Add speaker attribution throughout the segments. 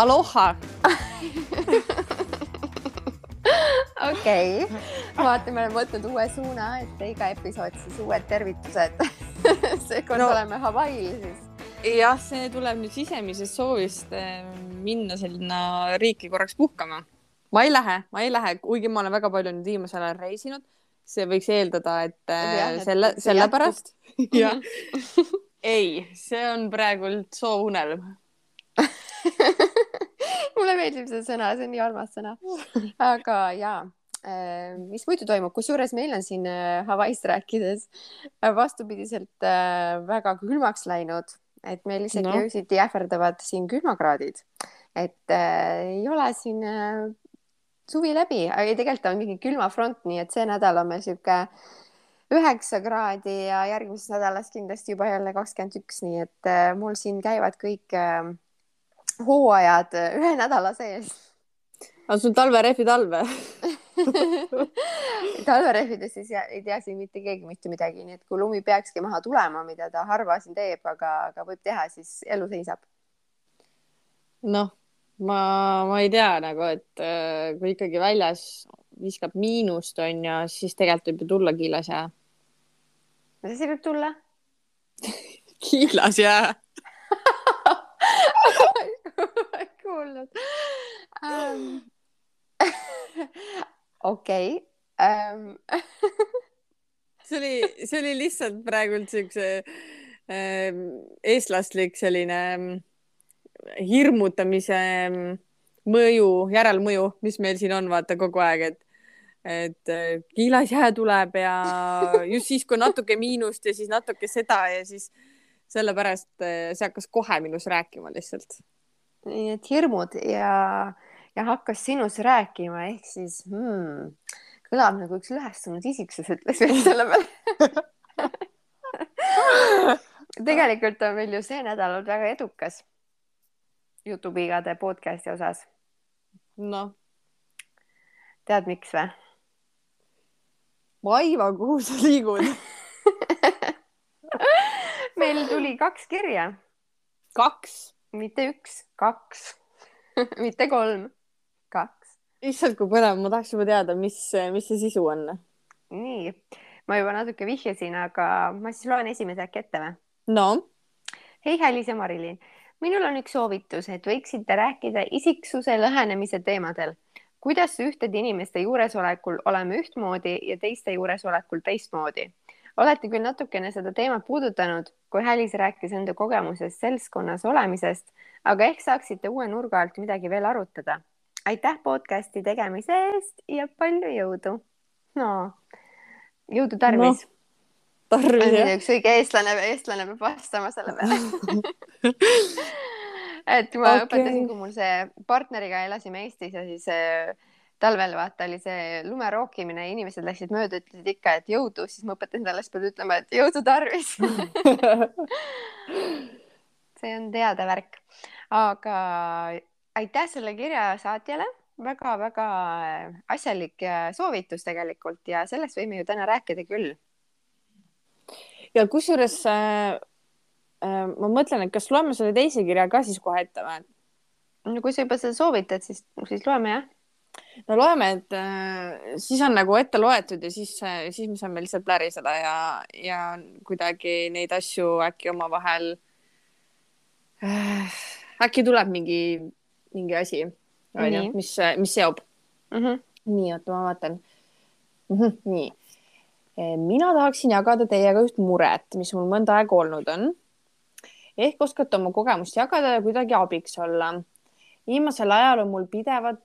Speaker 1: Aloha.
Speaker 2: okei, vaata, me oleme võtnud uue suuna, et iga episood siis uued tervitused seekord no. oleme Hawaii'l siis.
Speaker 1: jah, see tuleb nüüd sisemisest soovist eh, minna sinna riiki korraks puhkama. ma ei lähe, ma ei lähe, kuigi ma olen väga palju nüüd viimasel ajal reisinud. see võiks eeldada, et eh, ja, selle, sellepärast. jah, ei, see on praegult soovunelm
Speaker 2: mulle meeldib see sõna, see on nii armas sõna. aga ja, äh, mis muidu toimub, kusjuures meil on siin äh, Hawaii'st rääkides äh, vastupidiselt väga külmaks läinud, et meil isegi no. öösiti ähvardavad siin külmakraadid, et äh, ei ole siin äh, suvi läbi, aga tegelikult on mingi külmafront, nii et see nädal on meil sihuke üheksa kraadi ja järgmises nädalas kindlasti juba jälle kakskümmend üks, nii et äh, mul siin käivad kõik äh, hooajad äh, ühe nädala sees.
Speaker 1: aga sul talverehvid all või
Speaker 2: talverehvidest siis ei tea siin mitte keegi mitte midagi, nii et kui lumi peakski maha tulema, mida ta harva siin teeb, aga, aga võib teha, siis elu seisab.
Speaker 1: noh, ma, ma ei tea nagu, et äh, kui ikkagi väljas viskab miinust onju, siis tegelikult võib ju tulla kiilas jää.
Speaker 2: mis asi võib tulla
Speaker 1: kiilas jää
Speaker 2: kuulnud um,. okei um.
Speaker 1: see oli, see oli lihtsalt praegult siukse ähm, eestlastlik selline ähm, hirmutamise ähm, mõju, järelmõju, mis meil siin on, vaata kogu aeg, et et äh, kiilas jää tuleb ja just siis, kui natuke miinust ja siis natuke seda ja siis sellepärast äh, see hakkas kohe minus rääkima lihtsalt
Speaker 2: nii et hirmud ja, ja hakkas sinus rääkima, ehk siis hmm, kõlab nagu üks lõhestunud isiksus ütles veel selle peale tegelikult on meil ju see nädal olnud väga edukas jutupigade podcast'i osas.
Speaker 1: noh.
Speaker 2: tead, miks või?
Speaker 1: ma aiman, kuhu sa liigud
Speaker 2: meil tuli kaks kirja.
Speaker 1: kaks?
Speaker 2: mitte üks, kaks mitte kolm.
Speaker 1: Issand, kui põnev, ma tahaks juba teada, mis, mis see sisu on.
Speaker 2: nii, ma juba natuke vihjasin, aga ma siis loen esimese äkki ette või?
Speaker 1: no.
Speaker 2: hei, Hälis ja Marilyn, minul on üks soovitus, et võiksite rääkida isiksuse lõhenemise teemadel kuidas ühtede inimeste juuresolekul oleme ühtmoodi ja teiste juuresolekul teistmoodi olete küll natukene seda teemat puudutanud, kui Hälis rääkis enda kogemusest seltskonnas olemisest, aga ehk saaksite uue nurga alt midagi veel arutada. Aitäh podcasti tegemise eest ja palju jõudu. no jõudu tarvis no,.
Speaker 1: tarvis jah.
Speaker 2: üks õige eestlane, eestlane peab vastama selle peale et ma okay. õpetasin, kui mul see partneriga elasime Eestis ja siis äh, talvel vaata oli see lume rookimine, inimesed läksid mööda, ütlesid ikka, et jõudu, siis ma õpetasin talle, siis pead ütlema, et jõudu tarvis see on teada värk, aga aitäh selle kirja saatjale väga,, väga-väga asjalik soovitus tegelikult ja sellest võime ju täna rääkida küll.
Speaker 1: ja kusjuures äh, äh, ma mõtlen, et kas loeme selle teise kirja ka siis kohe ette või?
Speaker 2: no kui sa juba seda soovitad, siis, siis loeme jah
Speaker 1: no loeme, et äh, siis on nagu ette loetud ja siis, äh, siis me saame lihtsalt pläriseda ja, ja kuidagi neid asju äkki omavahel äh,. äkki tuleb mingi, mingi asi, onju, mis, mis seob mm. -hmm. nii, oota, ma vaatan mm. -hmm, nii. E, mina tahaksin jagada teiega üht muret, mis mul mõnda aega olnud on. ehk oskate oma kogemust jagada ja kuidagi abiks olla. viimasel ajal on mul pidevad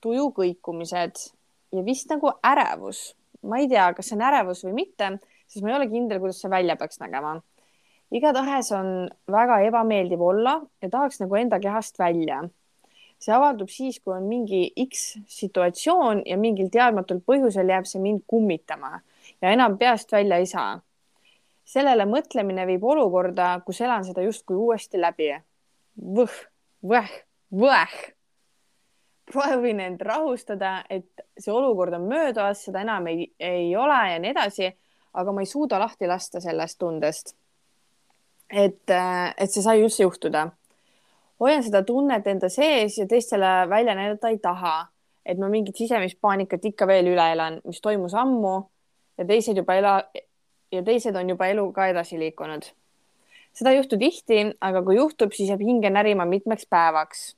Speaker 1: tuju kõikumised ja vist nagu ärevus. ma ei tea, kas see on ärevus või mitte, sest ma ei ole kindel, kuidas see välja peaks nägema. igatahes on väga ebameeldiv olla ja tahaks nagu enda kehast välja. See avaldub siis, kui on mingi X situatsioon ja mingil teadmatul põhjusel jääb see mind kummitama ja enam peast välja ei saa. sellele mõtlemine viib olukorda, kus elan seda justkui uuesti läbi. võh, võh, võh proovin end rahustada, et see olukord on möödas, seda enam ei, ei ole ja nii edasi, aga ma ei suuda lahti lasta sellest tundest. et, et see sai üldse juhtuda. Hoian seda tunnet enda sees ja teistele välja näidata ei taha. et ma mingit sisemist paanikat ikka veel üle elan, mis toimus ammu ja teised juba ela ja teised on juba eluga edasi liikunud. seda ei juhtu tihti, aga kui juhtub, siis jääb hinge närima mitmeks päevaks.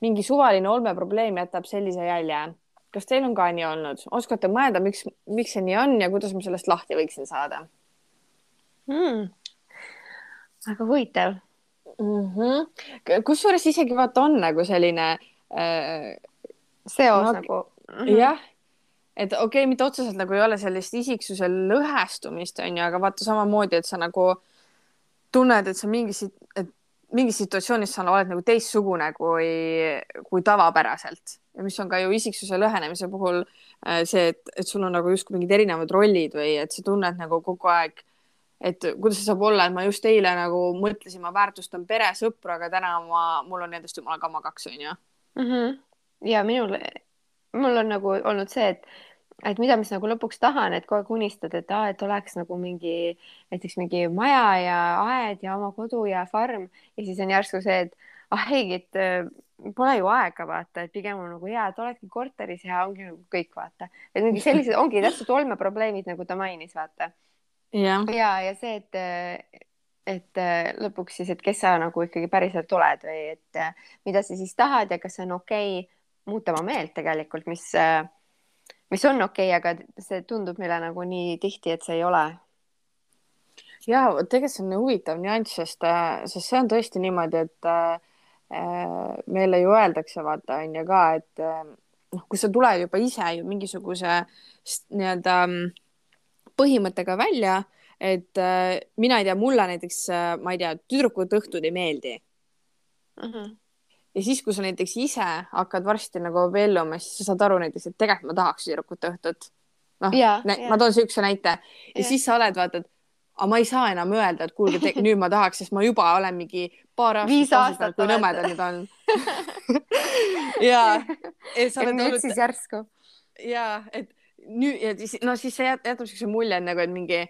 Speaker 1: mingi suvaline olmeprobleem jätab sellise jälje. kas teil on ka nii olnud, oskate mõelda, miks, miks see nii on ja kuidas ma sellest lahti võiksin saada
Speaker 2: mm.? väga huvitav
Speaker 1: mm -hmm.. kusjuures isegi vaata on nagu selline äh,
Speaker 2: seos no, nagu
Speaker 1: mm. -hmm. jah, et okei okay,, mitte otseselt nagu ei ole sellist isiksuse lõhestumist, onju, aga vaata samamoodi, et sa nagu tunned, et sa mingis, et mingis situatsioonis sa oled nagu teistsugune kui, kui tavapäraselt ja mis on ka ju isiksuse lõhenemise puhul äh, see, et, et sul on nagu justkui mingid erinevad rollid või et sa tunned nagu kogu aeg et kuidas see saab olla, et ma just eile nagu mõtlesin, ma väärtustan pere, sõpru, aga täna ma, mul on nendest jumala kama kaks onju
Speaker 2: mm. -hmm. ja minul, mul on nagu olnud see, et, et mida ma siis nagu lõpuks tahan, et kogu aeg unistad, et aa, et oleks nagu mingi näiteks mingi maja ja aed ja oma kodu ja farm ja siis on järsku see, et ah ei, et äh, pole ju aega vaata, et pigem on nagu hea, et oledki korteris ja ongi nagu kõik vaata, et mingi sellised ongi täpselt olmeprobleemid, nagu ta mainis, vaata
Speaker 1: ja,
Speaker 2: ja, ja see, et, et lõpuks siis, et kes sa nagu ikkagi päriselt oled või et mida sa siis tahad ja kas see on okei okay, muuta oma meelt tegelikult, mis, mis on okei okay,, aga see tundub meile nagu nii tihti, et see ei ole.
Speaker 1: ja tegelikult see on huvitav nüanss, sest, sest see on tõesti niimoodi, et äh, meile ju öeldakse, vaata on ju ka, et noh, kui sa tuled juba ise ju mingisuguse nii-öelda äh, põhimõttega välja, et äh, mina ei tea, mulle näiteks äh,, ma ei tea, tüdrukute õhtud ei meeldi.
Speaker 2: Mhm. -huh.
Speaker 1: ja siis, kui sa näiteks ise hakkad varsti nagu abielluma, siis sa saad aru näiteks, et tegelikult ma tahaks tüdrukute õhtut. noh, ma toon siukse näite ja, ja siis sa oled, vaata, et aga ma ei saa enam öelda, et kuulge, nüüd ma tahaks, sest ma juba olen mingi paar aastat.
Speaker 2: viis aastat.
Speaker 1: kui nõmedad need on ja.
Speaker 2: et nüüd siis järsku.
Speaker 1: ja, et nüüd ja siis no siis see jätab siukse mulje nagu, et mingi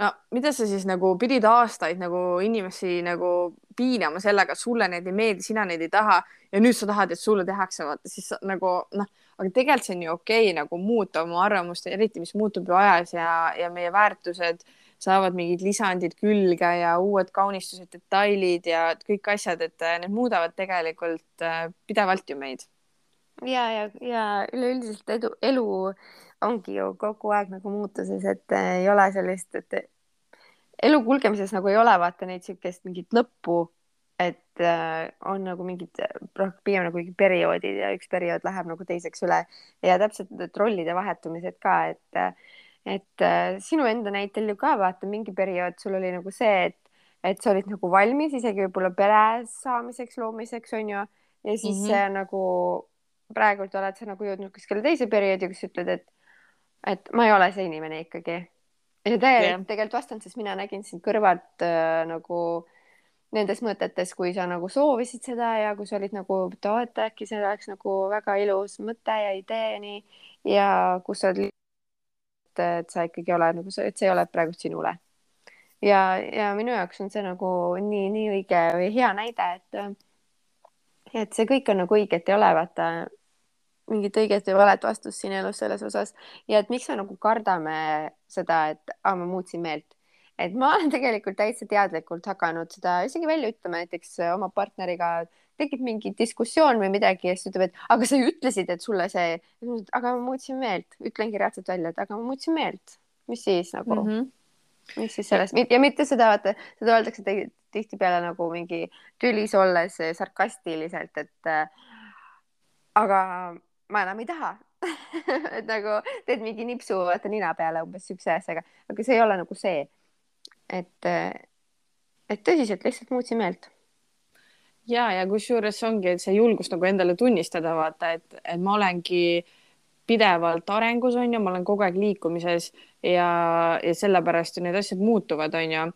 Speaker 1: no mida sa siis nagu pidid aastaid nagu inimesi nagu piinama sellega, et sulle need ei meeldi, sina neid ei taha ja nüüd sa tahad, et sulle tehakse, vaata siis nagu noh, aga tegelikult see on ju okei okay, nagu muuta oma arvamust, eriti mis muutub ju ajas ja, ja meie väärtused saavad mingid lisandid külge ja uued kaunistused, detailid ja kõik asjad, et need muudavad tegelikult äh, pidevalt ju meid
Speaker 2: ja, ja, ja üleüldiselt edu, elu ongi ju kogu aeg nagu muutuses, et ei ole sellist, et elu kulgemises nagu ei ole vaata neid siukest mingit lõppu, et äh, on nagu mingid pigem nagu mingid perioodid ja üks periood läheb nagu teiseks üle ja täpselt rollide vahetumised ka, et et äh, sinu enda näitel ju ka vaata mingi periood sul oli nagu see, et et sa olid nagu valmis isegi võib-olla pere saamiseks, loomiseks on ju ja siis mm -hmm. nagu praegult oled sa nagu jõudnud kuskile teise perioodi, kus ütled, et, et ma ei ole see inimene ikkagi. ja tegelikult yeah. tegelikult vastan, sest mina nägin sind kõrvalt äh, nagu nendes mõtetes, kui sa nagu soovisid seda ja kui sa olid nagu, et oo, et äkki see oleks nagu väga ilus mõte ja idee ja nii ja kus sa oled, et sa ikkagi oled nagu, et see ei ole praegu sinule. ja, ja minu jaoks on see nagu nii, nii õige või hea näide, et et see kõik on nagu õige, et ei ole vaata mingit õiget või valet vastust siin elus selles osas ja et miks me nagu kardame seda, et aa, ma muutsin meelt. et ma olen tegelikult täitsa teadlikult hakanud seda isegi välja ütlema, näiteks oma partneriga tekib mingi diskussioon või midagi ja siis ütleb, et aga sa ju ütlesid, et sulle see, aga ma muutsin meelt, ütlengi reaalselt välja, et aga ma muutsin meelt, mis siis nagu mm. -hmm mis siis sellest ja mitte seda, vaata, seda öeldakse tihtipeale nagu mingi tülis olles sarkastiliselt, et äh, aga ma enam ei taha et nagu teed mingi nipsu vaata nina peale umbes siukse asjaga, aga see ei ole nagu see. et, et tõsiselt lihtsalt muutsin meelt.
Speaker 1: ja, ja kusjuures ongi see julgus nagu endale tunnistada, vaata, et, et ma olengi pidevalt arengus, on ju, ma olen kogu aeg liikumises ja, ja sellepärast ju need asjad muutuvad, on ju.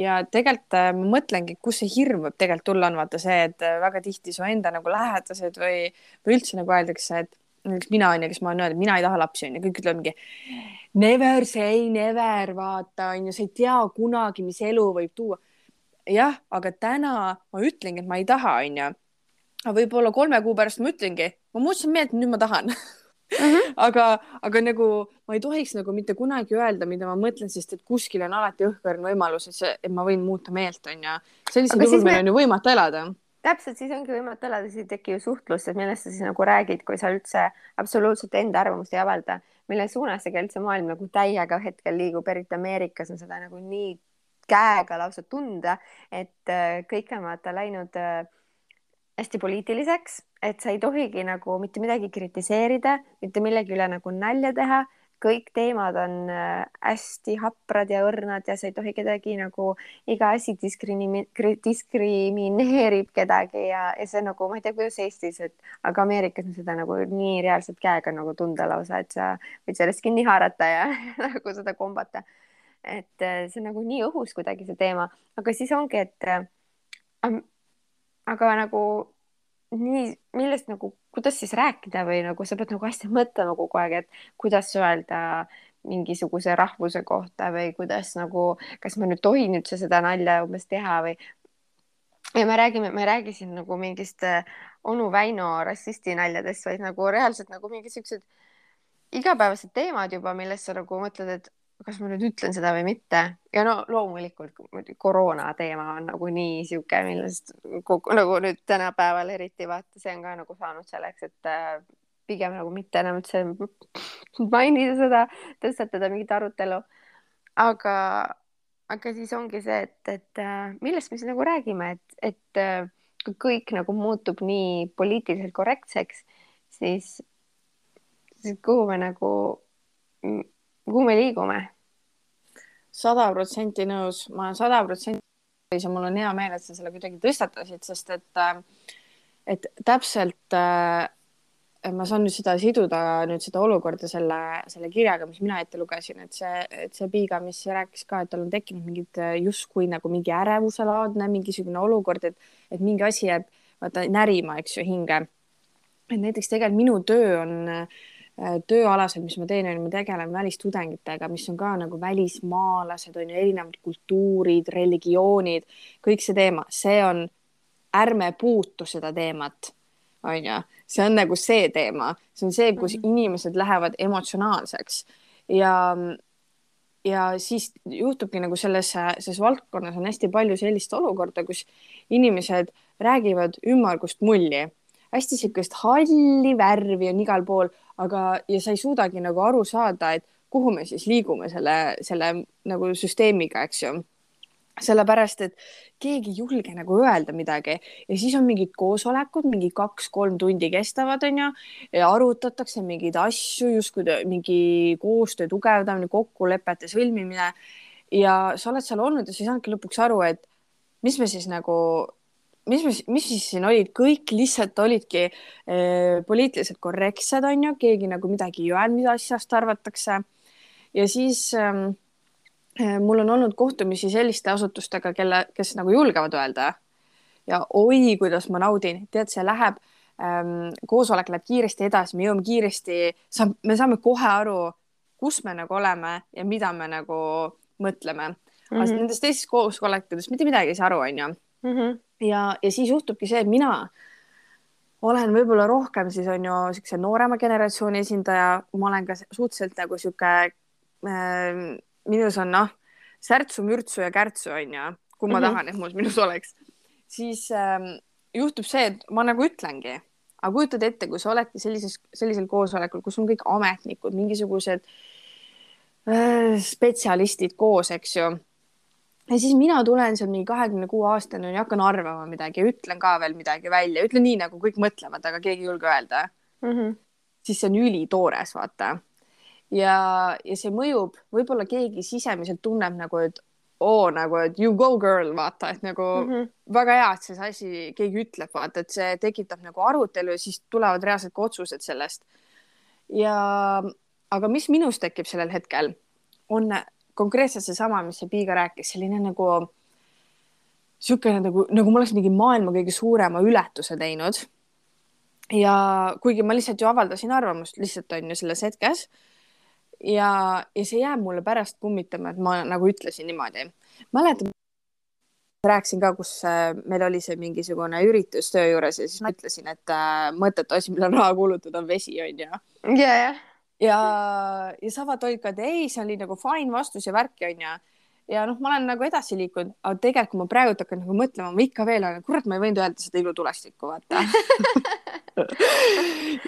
Speaker 1: ja tegelikult äh, ma mõtlengi, kus see hirm võib tegelikult tulla, on vaata see, et äh, väga tihti su enda nagu lähedased või, või üldse nagu öeldakse, et näiteks mina on ju, kes ma olen öelnud, mina ei taha lapsi on ju, kõik ütlevad mingi never say never, vaata on ju, sa ei tea kunagi, mis elu võib tuua. jah, aga täna ma ütlengi, et ma ei taha, onju. aga võib-olla kolme kuu pärast ma ütlengi, ma muutsin meelt, nüüd ma tahan Mm -hmm. aga, aga nagu ma ei tohiks nagu mitte kunagi öelda, mida ma mõtlen, sest et kuskil on alati õhkõrn võimalus, et see, et ma võin muuta meelt, onju. sellisel juhul meil me... on ju võimatu elada
Speaker 2: täpselt, siis ongi võimatu elada, siis ei teki ju suhtlust, et millest sa siis nagu räägid, kui sa üldse absoluutselt enda arvamust ei avalda, mille suunas tegelikult see maailm nagu täiega hetkel liigub, eriti Ameerikas on seda nagu nii käega lausa tunda, et äh, kõik on vaata läinud äh, hästi poliitiliseks, et sa ei tohigi nagu mitte midagi kritiseerida, mitte millegi üle nagu nalja teha kõik teemad on äh, hästi haprad ja õrnad ja sa ei tohi kedagi nagu, iga asi diskrimi-, diskrimineerib kedagi ja, ja see nagu, ma ei tea, kuidas Eestis, et aga Ameerikas on seda nagu nii reaalselt käega nagu tunda lausa, et sa võid sellest kinni haarata ja nagu seda kombata. et äh, see on nagu nii õhus kuidagi see teema, aga siis ongi, et äh, aga nagu nii, millest nagu, kuidas siis rääkida või nagu sa pead nagu hästi mõtlema kogu aeg, et kuidas öelda mingisuguse rahvuse kohta või kuidas nagu, kas ma nüüd tohin üldse seda nalja umbes teha või. ja me räägime, me ei räägi siin nagu mingist äh, onu Väino rassisti naljadest, vaid nagu reaalselt nagu mingid siuksed igapäevased teemad juba, millest sa nagu mõtled, et kas ma nüüd ütlen seda või mitte ja no loomulikult koroona teema on nagu nii sihuke, millest kogu, nagu nüüd tänapäeval eriti vaata, see on ka nagu saanud selleks, et äh, pigem nagu mitte enam üldse mainida seda, tõstatada mingit arutelu. aga, aga siis ongi see, et, et äh, millest me siis nagu räägime, et, et äh, kui kõik nagu muutub nii poliitiliselt korrektseks, siis, siis kuhu me nagu kuhu me liigume?
Speaker 1: sada protsenti nõus, ma olen sada protsenti nõus ja mul on hea meel, et sa selle kuidagi tõstatasid, sest et, äh, et täpselt äh, ma saan nüüd seda siduda nüüd seda olukorda selle, selle kirjaga, mis mina ette lugesin, et see, et see Piiga, mis rääkis ka, et tal on tekkinud mingid äh, justkui nagu mingi ärevuselaadne mingisugune olukord, et, et mingi asi jääb vaata närima, eks ju, hinge. et näiteks tegelikult minu töö on äh, Äh, tööalaselt, mis ma teen, on ju, ma tegelen välistudengitega, mis on ka nagu välismaalased, on ju, erinevad kultuurid, religioonid, kõik see teema, see on, ärme puutu seda teemat, on ju, see on nagu see teema, see on see, kus mm -hmm. inimesed lähevad emotsionaalseks. Ja ja siis juhtubki nagu selles, selles valdkonnas on hästi palju sellist olukorda, kus inimesed räägivad ümmargust mulli. Hästi sihukest halli värvi on igal pool, aga, ja sa ei suudagi nagu aru saada, et kuhu me siis liigume selle, selle nagu süsteemiga, eks ju sellepärast, et keegi ei julge nagu öelda midagi ja siis on mingid koosolekud, mingi kaks-kolm tundi kestavad, onju, arutatakse mingeid asju, justkui mingi koostöö tugevdamine, kokkulepete sõlmimine. ja sa oled seal olnud ja sa ei saanudki lõpuks aru, et mis me siis nagu mis, mis, mis siis siin olid, kõik lihtsalt olidki eh, poliitiliselt korrektsed, on ju, keegi nagu midagi ei öelnud, mida asjast arvatakse. ja siis ähm, mul on olnud kohtumisi selliste asutustega, kelle, kes nagu julgevad öelda. ja oi, kuidas ma naudin, tead, see läheb ähm,, koosolek läheb kiiresti edasi, me jõuame kiiresti, saab, me saame kohe aru, kus me nagu oleme ja mida me nagu mõtleme mm. -hmm. aga nendest teistest koosolekutest mitte midagi ei saa aru, onju mm. -hmm. ja, ja siis juhtubki see, et mina olen võib-olla rohkem siis on ju siukse noorema generatsiooni esindaja, ma olen ka suhteliselt nagu sihuke äh,, minus on noh, särtsu, mürtsu ja kärtsu on ju, kui ma mm -hmm. tahan, et mul minus oleks, siis äh, juhtub see, et ma nagu ütlengi, aga kujutad ette, kui sa oledki sellises, sellisel koosolekul, kus on kõik ametnikud, mingisugused äh, spetsialistid koos, eks ju ja siis mina tulen seal mingi kahekümne kuue aastane ja hakkan arvama midagi, ütlen ka veel midagi välja, ütlen nii, nagu kõik mõtlevad, aga keegi ei julge öelda mm. -hmm. siis see on ülitoores, vaata. ja, ja see mõjub, võib-olla keegi sisemiselt tunneb nagu, et oo nagu, et you go girl, vaata, et nagu mm -hmm. väga hea, et see asi keegi ütleb, vaata, et see tekitab nagu arutelu ja siis tulevad reaalselt ka otsused sellest. ja, aga mis minus tekib sellel hetkel, on konkreetselt seesama, mis see Piiga rääkis, selline nagu niisugune nagu, nagu ma oleks mingi maailma kõige suurema ületuse teinud. ja kuigi ma lihtsalt ju avaldasin arvamust lihtsalt on ju selles hetkes. ja, ja see jääb mulle pärast kummitama, et ma nagu ütlesin niimoodi. mäletan, rääkisin ka, kus äh, meil oli see mingisugune üritus töö juures ja siis ma ütlesin, et äh, mõttetu asi, millel raha kulutada, on vesi, onju.
Speaker 2: ja, jah.
Speaker 1: Ja, ja Savat olid ka, et ei, see oli nagu fine vastus ja värki, onju. Ja noh, ma olen nagu edasi liikunud, aga tegelikult, kui ma praegult hakkan nagu mõtlema, ma ikka veel olen, kurat, ma ei võinud öelda seda ilutulestikku, vaata.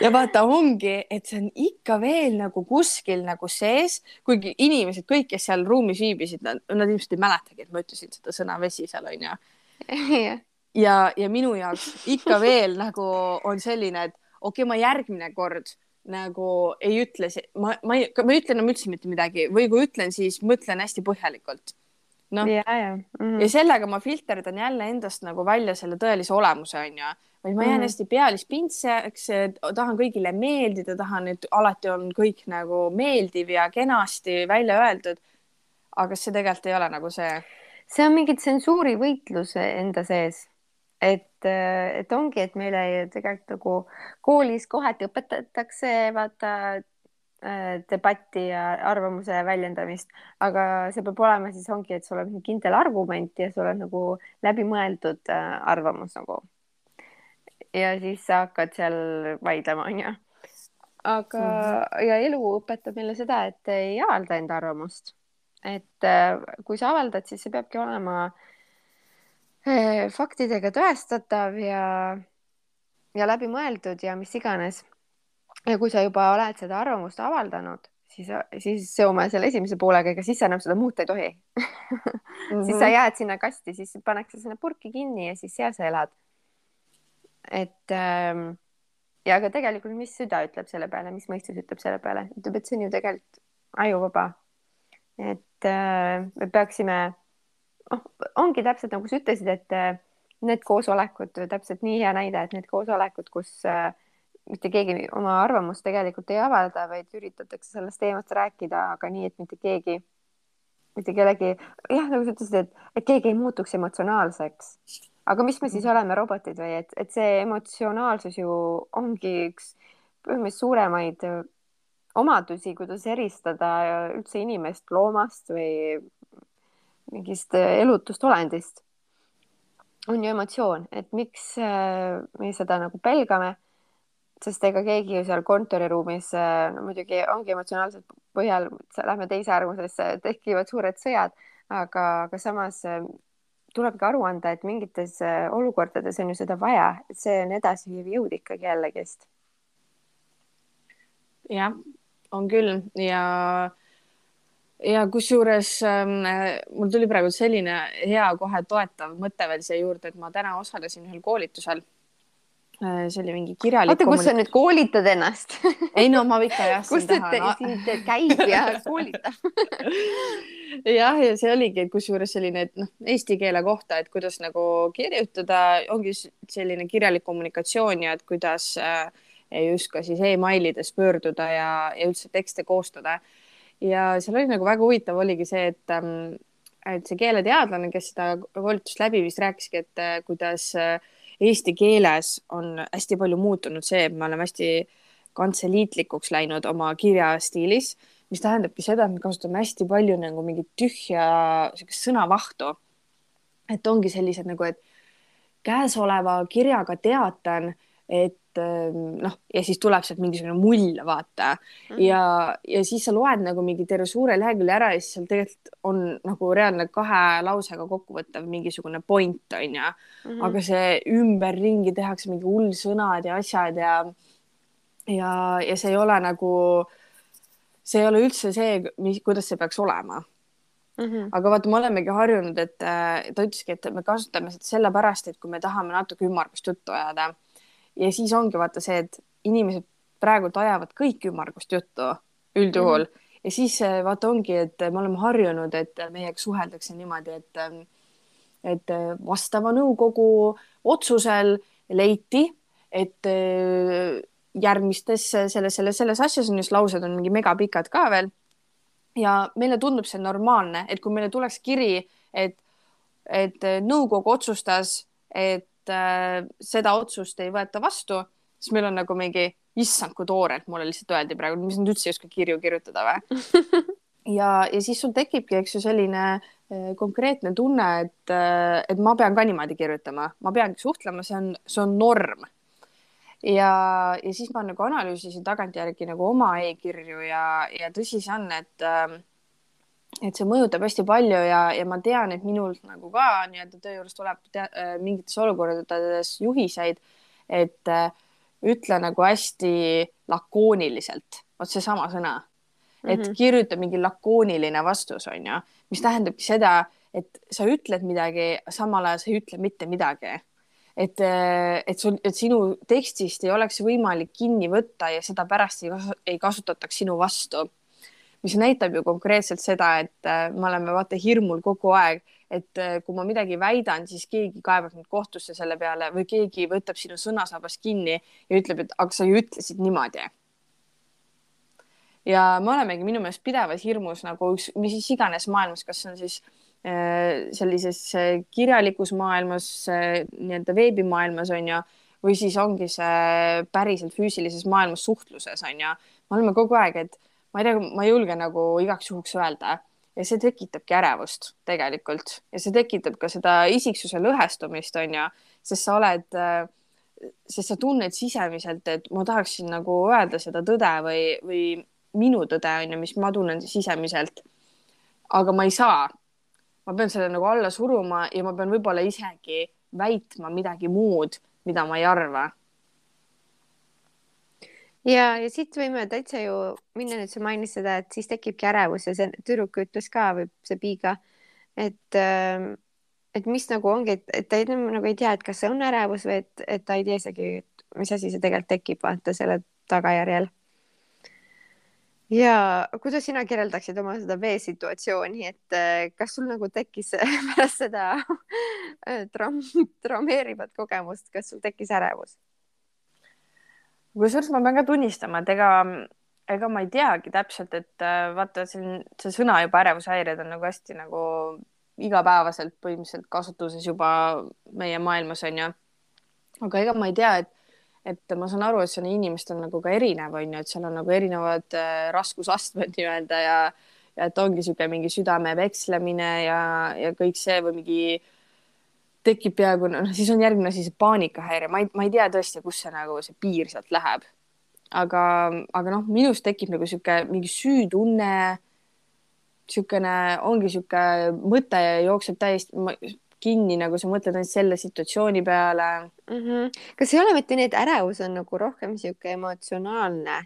Speaker 1: Ja vaata, ongi, et see on ikka veel nagu kuskil nagu sees, kuigi inimesed, kõik, kes seal ruumis viibisid, nad, nad ilmselt ei mäletagi, et ma ütlesin seda sõna vesi seal onju. Ja, ja minu jaoks ikka veel nagu on selline, et okei okay,, ma järgmine kord nagu ei ütle, ma, ma ei, ma ei ütle enam üldse mitte midagi või kui ütlen, siis mõtlen hästi põhjalikult. noh, ja, ja. Mm -hmm. ja sellega ma filterdan jälle endast nagu välja selle tõelise olemuse onju, vaid ma jään mm -hmm. hästi pealispindseks, tahan kõigile meeldida, tahan, et alati on kõik nagu meeldiv ja kenasti välja öeldud. aga see tegelikult ei ole nagu see.
Speaker 2: see on mingi tsensuurivõitlus enda sees et, äh, et ongi, et meile tegelikult nagu koolis kohati õpetatakse vaata äh, debatti ja arvamuse väljendamist, aga see peab olema siis ongi, et sul on kindel argument ja sul on nagu läbimõeldud äh, arvamus nagu. ja siis sa hakkad seal vaidlema, onju. aga mm, ja elu õpetab meile seda, et ei avalda enda arvamust. et kui sa avaldad, siis see peabki olema äh, faktidega tõestatav ja, ja läbimõeldud ja mis iganes. ja kui sa juba oled seda arvamust avaldanud, siis, siis seome selle esimese poolega, ega siis sa enam seda muuta ei tohi mm. -hmm. siis sa mhm. jääd sinna kasti, siis pannakse sinna purki kinni ja siis seal sa elad. et ähm, ja aga tegelikult, mis süda ütleb selle peale, mis mõistus ütleb selle peale, ütleb, et see on ju tegelikult ajuvaba. et äh, me peaksime noh, ongi täpselt nagu sa ütlesid, et äh, need koosolekud, täpselt nii hea näide, et need koosolekud, kus äh, mitte keegi oma arvamust tegelikult ei avalda, vaid üritatakse sellest teemast rääkida, aga nii, et mitte keegi, mitte kellegi, jah, nagu sa ütlesid, et, et keegi ei muutuks emotsionaalseks. aga mis me siis mhm. oleme, robotid või et, et see emotsionaalsus ju ongi üks põhimõtteliselt suuremaid äh, omadusi, kuidas eristada üldse inimest loomast või mingist äh, elutust olendist, on ju emotsioon, et miks äh, me seda nagu pelgame. sest ega keegi ju seal kontoriruumis äh, no muidugi ongi emotsionaalselt põhjal, lähme teise arvamusesse, tekivad suured sõjad, aga, aga samas tulebki aru anda, et mingites olukordades on ju seda vaja, et see on edasiviiv jõud ikkagi jällegist.
Speaker 1: jah, on küll ja ja kusjuures ähm, mul tuli praegu selline hea kohe toetav mõte veel siia juurde, et ma täna osalesin ühel koolitusel äh,. see oli mingi kirjalik.
Speaker 2: oota, kus sa nüüd koolitad ennast
Speaker 1: ei no ma ikka jah.
Speaker 2: kus ta no... käib ja koolitab
Speaker 1: jah, ja see oligi kusjuures selline, et noh, eesti keele kohta, et kuidas nagu kirjutada, ongi selline kirjalik kommunikatsioon ja et kuidas äh, just ka siis emailides pöörduda ja, ja üldse tekste koostada ja seal oli nagu väga huvitav oligi see, et, ähm, et see keeleteadlane, kes seda koolitust läbi viis, rääkiski, et äh, kuidas äh, eesti keeles on hästi palju muutunud see, et me oleme hästi kantseliitlikuks läinud oma kirjastiilis, mis tähendabki seda, et me kasutame hästi palju nagu mingit tühja siukest sõnavahtu. et ongi sellised nagu, et käesoleva kirjaga teatan, et noh, ja siis tuleb sealt mingisugune mull, vaata mm. -hmm. ja, ja siis sa loed nagu mingi terve suure lehekülje ära ja siis seal tegelikult on nagu reaalne kahe lausega kokkuvõttev mingisugune point, on ju mm. -hmm. aga see ümberringi tehakse mingi hull sõnad ja asjad ja, ja, ja see ei ole nagu, see ei ole üldse see, mis, kuidas see peaks olema Mm -hmm. aga vaata, me olemegi harjunud, et ta ütleski, et me kasutame seda sellepärast, et kui me tahame natuke ümmargust juttu ajada ja siis ongi vaata see, et inimesed praegult ajavad kõik ümmargust juttu üldjuhul mm -hmm. ja siis vaata ongi, et me oleme harjunud, et meiega suheldakse niimoodi, et et vastava nõukogu otsusel leiti, et järgmistes selles, selles, selles asjas on just laused on mingi megapikad ka veel. ja meile tundub see normaalne, et kui meile tuleks kiri, et, et nõukogu otsustas, et äh, seda otsust ei võeta vastu, siis meil on nagu mingi, issand, kui toorelt mulle lihtsalt öeldi praegu, mis nüüd üldse ei oska kirju kirjutada või ja, ja siis sul tekibki, eks ju, selline äh, konkreetne tunne, et, äh, et ma pean ka niimoodi kirjutama, ma peangi suhtlema, see on, see on norm. ja, ja siis ma nagu analüüsisin tagantjärgi nagu oma e-kirju ja, ja tõsi see on, et äh, et see mõjutab hästi palju ja, ja ma tean, et minult nagu ka nii-öelda töö juures tuleb te, mingites olukordades juhiseid, et äh, ütle nagu hästi lakooniliselt, vot seesama sõna et mm -hmm. kirjuta mingi lakooniline vastus, on ju, mis tähendabki seda, et sa ütled midagi, samal ajal sa ei ütle mitte midagi. et, et sul, et sinu tekstist ei oleks võimalik kinni võtta ja seda pärast ei, ei kasutataks sinu vastu. Mis näitab ju konkreetselt seda, et äh, me oleme vaata hirmul kogu aeg, et äh, kui ma midagi väidan, siis keegi kaebab mind kohtusse selle peale või keegi võtab sinu sõnasabast kinni ja ütleb, et aga sa ju ütlesid niimoodi ja me olemegi minu meelest pidevas hirmus nagu üks, mis iganes maailmas, kas see on siis äh, sellises äh, kirjalikus maailmas äh,, nii-öelda veebimaailmas on ju, või siis ongi see päriselt füüsilises maailmas suhtluses on ju. me oleme kogu aeg, et ma ei tea, ma ei julge nagu igaks juhuks öelda ja see tekitabki ärevust tegelikult ja see tekitab ka seda isiksuse lõhestumist on ju, sest sa oled äh, sest sa tunned sisemiselt, et ma tahaksin nagu öelda seda tõde või, või minu tõde on ju, mis ma tunnen sisemiselt. aga ma ei saa. ma pean selle nagu alla suruma ja ma pean võib-olla isegi väitma midagi muud, mida ma ei arva.
Speaker 2: Ja, ja siit võime täitsa ju minna nüüd, sa mainisid seda, et siis tekibki ärevus ja see tüdruk ütles ka või see Piiga, et ähm, et mis nagu ongi, et, et ta ei, nagu ei tea, et kas see on ärevus või et, et ta ei tea isegi, mis asi see tegelikult tekib, vaata selle tagajärjel ja kuidas sina kirjeldaksid oma seda veesituatsiooni, et äh, kas sul nagu tekkis pärast seda äh, traum-, traumeerivat kogemust, kas sul tekkis ärevus?
Speaker 1: Kusjuures ma pean ka tunnistama, et ega, ega ma ei teagi täpselt, et äh, vaata siin see sõna juba ärevushäired on nagu hästi nagu igapäevaselt põhimõtteliselt kasutuses juba meie maailmas on ju. aga ega ma ei tea, et et ma saan aru, et see on inimestel nagu ka erinev, on ju, et seal on nagu erinevad äh, raskusastmed nii-öelda ja, ja et ongi niisugune mingi südame vekslemine ja, ja kõik see või mingi tekib peaaegu, noh, siis on järgmine asi see paanikahäire, ma ei, ma ei tea tõesti, kus see nagu see piir sealt läheb. aga, aga noh, minus tekib nagu niisugune mingi süütunne niisugune, ongi niisugune mõte jookseb täiesti, kinni, nagu sa mõtled ainult selle situatsiooni peale
Speaker 2: mm. -hmm. kas ei ole mitte nii, et ärevus on nagu rohkem sihuke emotsionaalne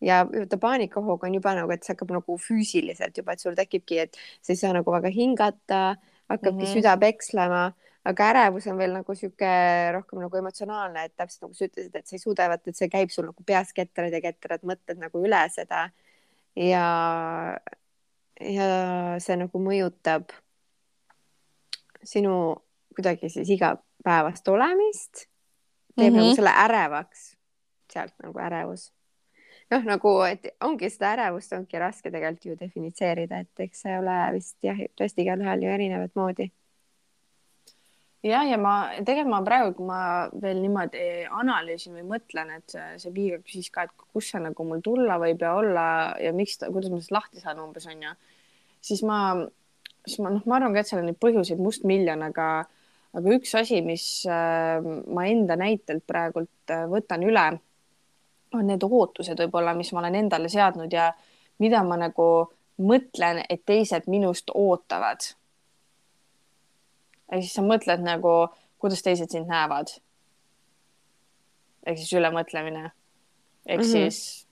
Speaker 2: ja vaata paanikahoog on juba nagu, et see hakkab nagu füüsiliselt juba, et sul tekibki, et sa ei saa nagu väga hingata, hakkabki mm -hmm. süda pekslema, aga ärevus on veel nagu sihuke rohkem nagu emotsionaalne, et täpselt nagu sa ütlesid, et sa ei suuda, vaata, et see käib sul nagu peas ketrad ja ketrad mõtted nagu üle seda ja ja see nagu mõjutab sinu kuidagi siis igapäevast olemist, teeb mm -hmm. nagu mhm. selle ärevaks, sealt nagu ärevus. noh, nagu, et ongi seda ärevust ongi raske tegelikult ju definitseerida, et eks see ole vist jah, tõesti igalühel ju erinevat moodi
Speaker 1: ja, ja ma tegelikult ma praegu, kui ma veel niimoodi analüüsin või mõtlen, et see, see piir küsis ka, et kus see nagu mul tulla võib ja olla ja miks kuidas ma sellest lahti saan umbes onju, siis ma siis ma noh, ma arvan ka, et seal on neid põhjuseid mustmiljon, aga, aga üks asi, mis äh, ma enda näitelt praegult äh, võtan üle, on need ootused võib-olla, mis ma olen endale seadnud ja mida ma nagu mõtlen, et teised minust ootavad. Ehk siis sa mõtled nagu, kuidas teised sind näevad. ehk siis ülemõtlemine. ehk mm -hmm. siis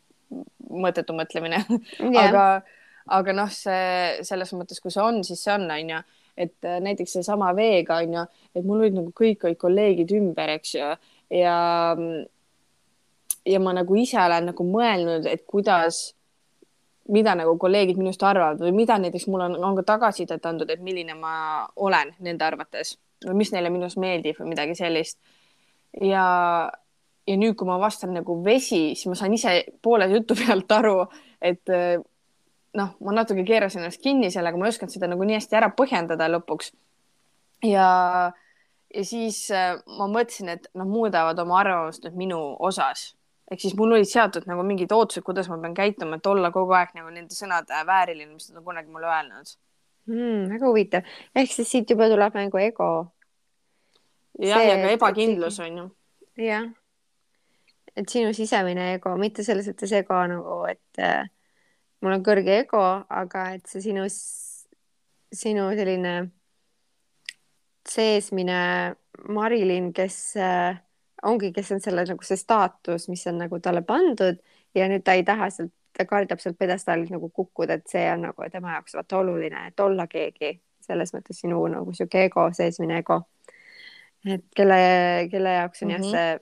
Speaker 1: mõttetu mõtlemine yeah. aga aga noh, see selles mõttes, kui see on, siis see on, on ju, et äh, näiteks seesama veega on ju, et mul olid nagu kõik olid kolleegid ümber, eks ju, ja ja ma nagu ise olen nagu mõelnud, et kuidas, mida nagu kolleegid minust arvavad või mida näiteks mul on, on ka tagasisidet andnud, et milline ma olen nende arvates või mis neile minust meeldib või midagi sellist. ja, ja nüüd, kui ma vastan nagu vesi, siis ma saan ise poole jutu pealt aru, et äh, noh, ma natuke keerasin ennast kinni sellega, ma ei osanud seda nagu nii hästi ära põhjendada lõpuks. ja, ja siis äh, ma mõtlesin, et nad muudavad oma arvamust nüüd minu osas. Ehk siis mul olid seatud nagu mingid ootused, kuidas ma pean käituma, et olla kogu aeg nagu nende sõnade vääriline, mis nad on kunagi mulle öelnud
Speaker 2: mm,. väga huvitav, ehk siis siit juba tuleb mängu ego.
Speaker 1: jah, ja ka ebakindlus on ju.
Speaker 2: jah, et sinu sisemine ego, mitte selles mõttes ego nagu, et äh, mul on kõrge ego, aga et see sinu, sinu selline seesmine Marilyn, kes äh, ongi, kes on selle nagu see staatus, mis on nagu talle pandud ja nüüd ta ei taha sealt, ta kardab sealt pjedestaalilt nagu kukkuda, et see on nagu tema jaoks vaata oluline, et olla keegi selles mõttes sinu nagu sihuke ego, seesmine ego. et kelle, kelle jaoks on mm -hmm. jah mhm.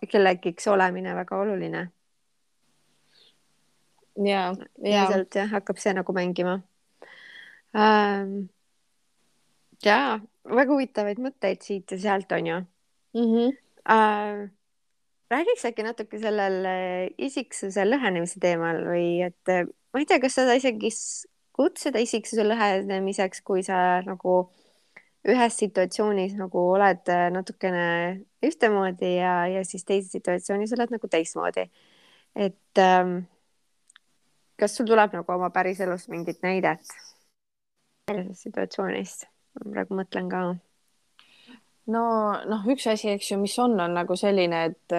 Speaker 2: see kellegiks olemine väga oluline.
Speaker 1: ja, ja.
Speaker 2: sealt jah, hakkab see nagu mängima ähm,. ja väga huvitavaid mõtteid siit ja sealt on ju
Speaker 1: mm. -hmm.
Speaker 2: Äh, räägiks äkki natuke sellel äh, isiksuse lõhenemise teemal või et äh, ma ei tea, kas seda isegi kutsuda isiksuse lõhenemiseks, kui sa nagu ühes situatsioonis nagu oled äh, natukene ühtemoodi ja, ja siis teises situatsioonis oled nagu teistmoodi. et ähm, kas sul tuleb nagu oma päriselust mingit näidet sellisest situatsioonist? ma praegu mõtlen ka
Speaker 1: no noh, üks asi, eks ju, mis on, on nagu selline, et,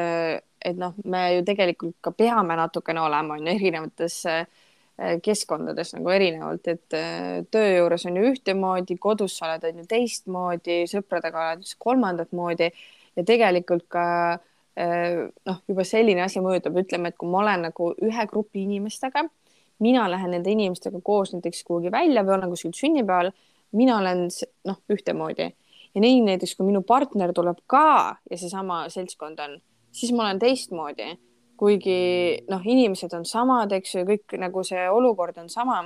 Speaker 1: et noh, me ju tegelikult ka peame natukene olema, on ju, erinevates eh, keskkondades nagu erinevalt, et eh, töö juures on ju ühtemoodi, kodus sa oled on ju teistmoodi, sõpradega oled kolmandat moodi. Ja tegelikult ka noh, juba selline asi mõjutab, ütleme, et kui ma olen nagu ühe grupi inimestega, mina lähen nende inimestega koos näiteks kuhugi välja või olen kuskil sünnipäeval, mina olen noh, ühtemoodi ja nii näiteks, kui minu partner tuleb ka ja seesama seltskond on, siis ma olen teistmoodi, kuigi noh, inimesed on samad, eks ju, kõik nagu see olukord on sama,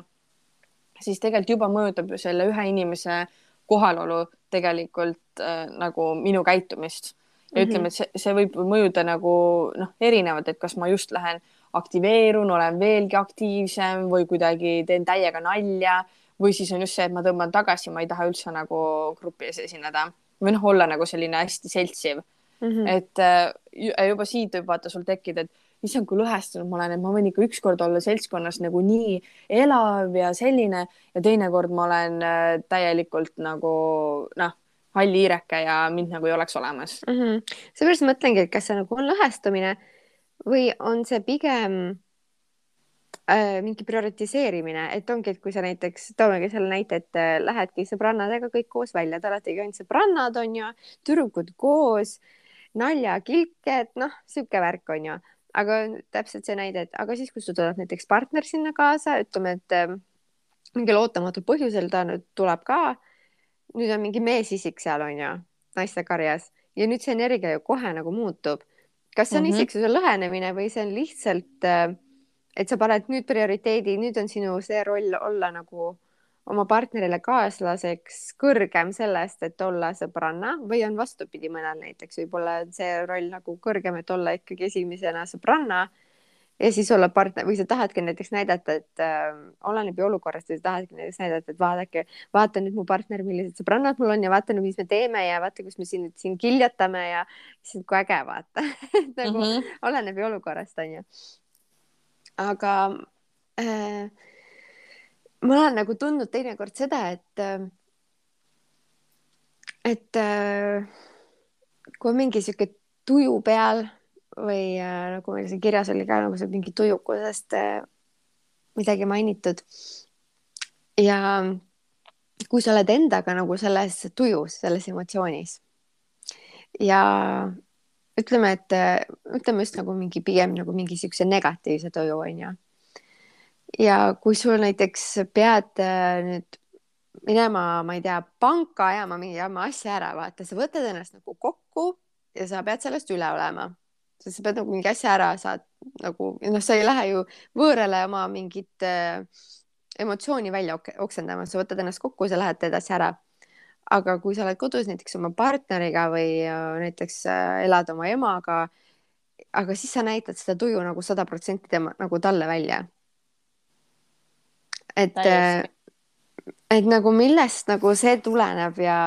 Speaker 1: siis tegelikult juba mõjutab ju selle ühe inimese kohalolu tegelikult äh, nagu minu käitumist. Ja mm -hmm. ütleme, et see, see võib mõjuda nagu noh, erinevalt, et kas ma just lähen aktiveerun, olen veelgi aktiivsem või kuidagi teen täiega nalja või siis on just see, et ma tõmban tagasi, ma ei taha üldse nagu grupi ees esineda või noh, olla nagu selline hästi seltsiv mm. -hmm. et äh, juba siit võib vaata sul tekkida, et issand, kui lõhestunud ma olen, et ma võin ikka ükskord olla seltskonnas nagu nii elav ja selline ja teinekord ma olen äh, täielikult nagu noh, hall hiireke ja mind nagu ei oleks olemas
Speaker 2: mm -hmm.. seepärast mõtlengi, et kas see nagu on lõhestumine või on see pigem äh, mingi prioritiseerimine, et ongi, et kui sa näiteks, toomegi selle näite, et äh, lähedki sõbrannadega kõik koos välja, te oletegi ainult sõbrannad, on ju, tüdrukud koos, naljakilked, noh, sihuke värk on ju, aga täpselt see näide, et aga siis, kui sul tuleb näiteks partner sinna kaasa, ütleme, et äh, mingil ootamatul põhjusel ta nüüd tuleb ka. nüüd on mingi meesisik seal on ju, naiste karjas ja nüüd see energia ju kohe nagu muutub. kas see on mm -hmm. isiksuse lõhenemine või see on lihtsalt äh, et sa paned nüüd prioriteedi, nüüd on sinu see roll olla nagu oma partnerile kaaslaseks kõrgem sellest, et olla sõbranna või on vastupidi, mõnel näiteks võib-olla on see roll nagu kõrgem, et olla ikkagi esimesena sõbranna ja siis olla partner või sa tahadki näiteks näidata, et äh, oleneb ju olukorrast, sa tahadki näiteks näidata, et vaadake, vaata nüüd mu partner, millised sõbrannad mul on ja vaata nüüd, mis me teeme ja vaata, kus me siin, siin kiljatame ja issand, kui äge vaata nagu mm -hmm. oleneb ju olukorrast, onju aga äh, ma olen nagu tundnud teinekord seda, et äh, et äh, kui on mingi sihuke tuju peal või äh, nagu meil siin kirjas oli ka nagu see mingi tujukusest äh, midagi mainitud. ja kui sa oled endaga nagu selles tujus, selles emotsioonis ja ütleme, et ütleme just nagu mingi pigem nagu mingi siukse negatiivse tuju onju. ja kui sul näiteks pead äh, nüüd minema, ma ei tea, panka ajama mingi jama asja ära, vaata, sa võtad ennast nagu kokku ja sa pead sellest üle olema, sest sa pead nagu mingi asja ära saad nagu noh, sa ei lähe ju võõrale oma mingit äh, emotsiooni välja oksendama, sa võtad ennast kokku, sa lähed edasi ära aga kui sa oled kodus näiteks oma partneriga või äh, näiteks äh, elad oma emaga, aga siis sa näitad seda tuju nagu sada protsenti tema nagu talle välja. et, äh, et nagu millest nagu see tuleneb ja,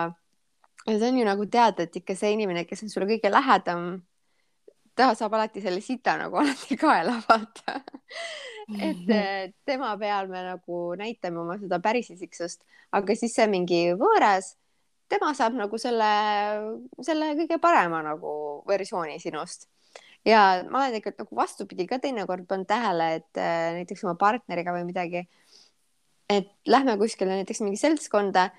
Speaker 2: ja see on ju nagu teada, et ikka see inimene, kes on sulle kõige lähedam, ta saab alati selle sita nagu alati kaela vaata. Et äh, tema peal me nagu näitame oma seda päris isiksust, aga siis see mingi võõras, tema saab nagu selle, selle kõige parema nagu versiooni sinust ja ma olen tegelikult nagu vastupidi ka teinekord pannud tähele, et äh, näiteks oma partneriga või midagi, et lähme kuskile näiteks mingi seltskonda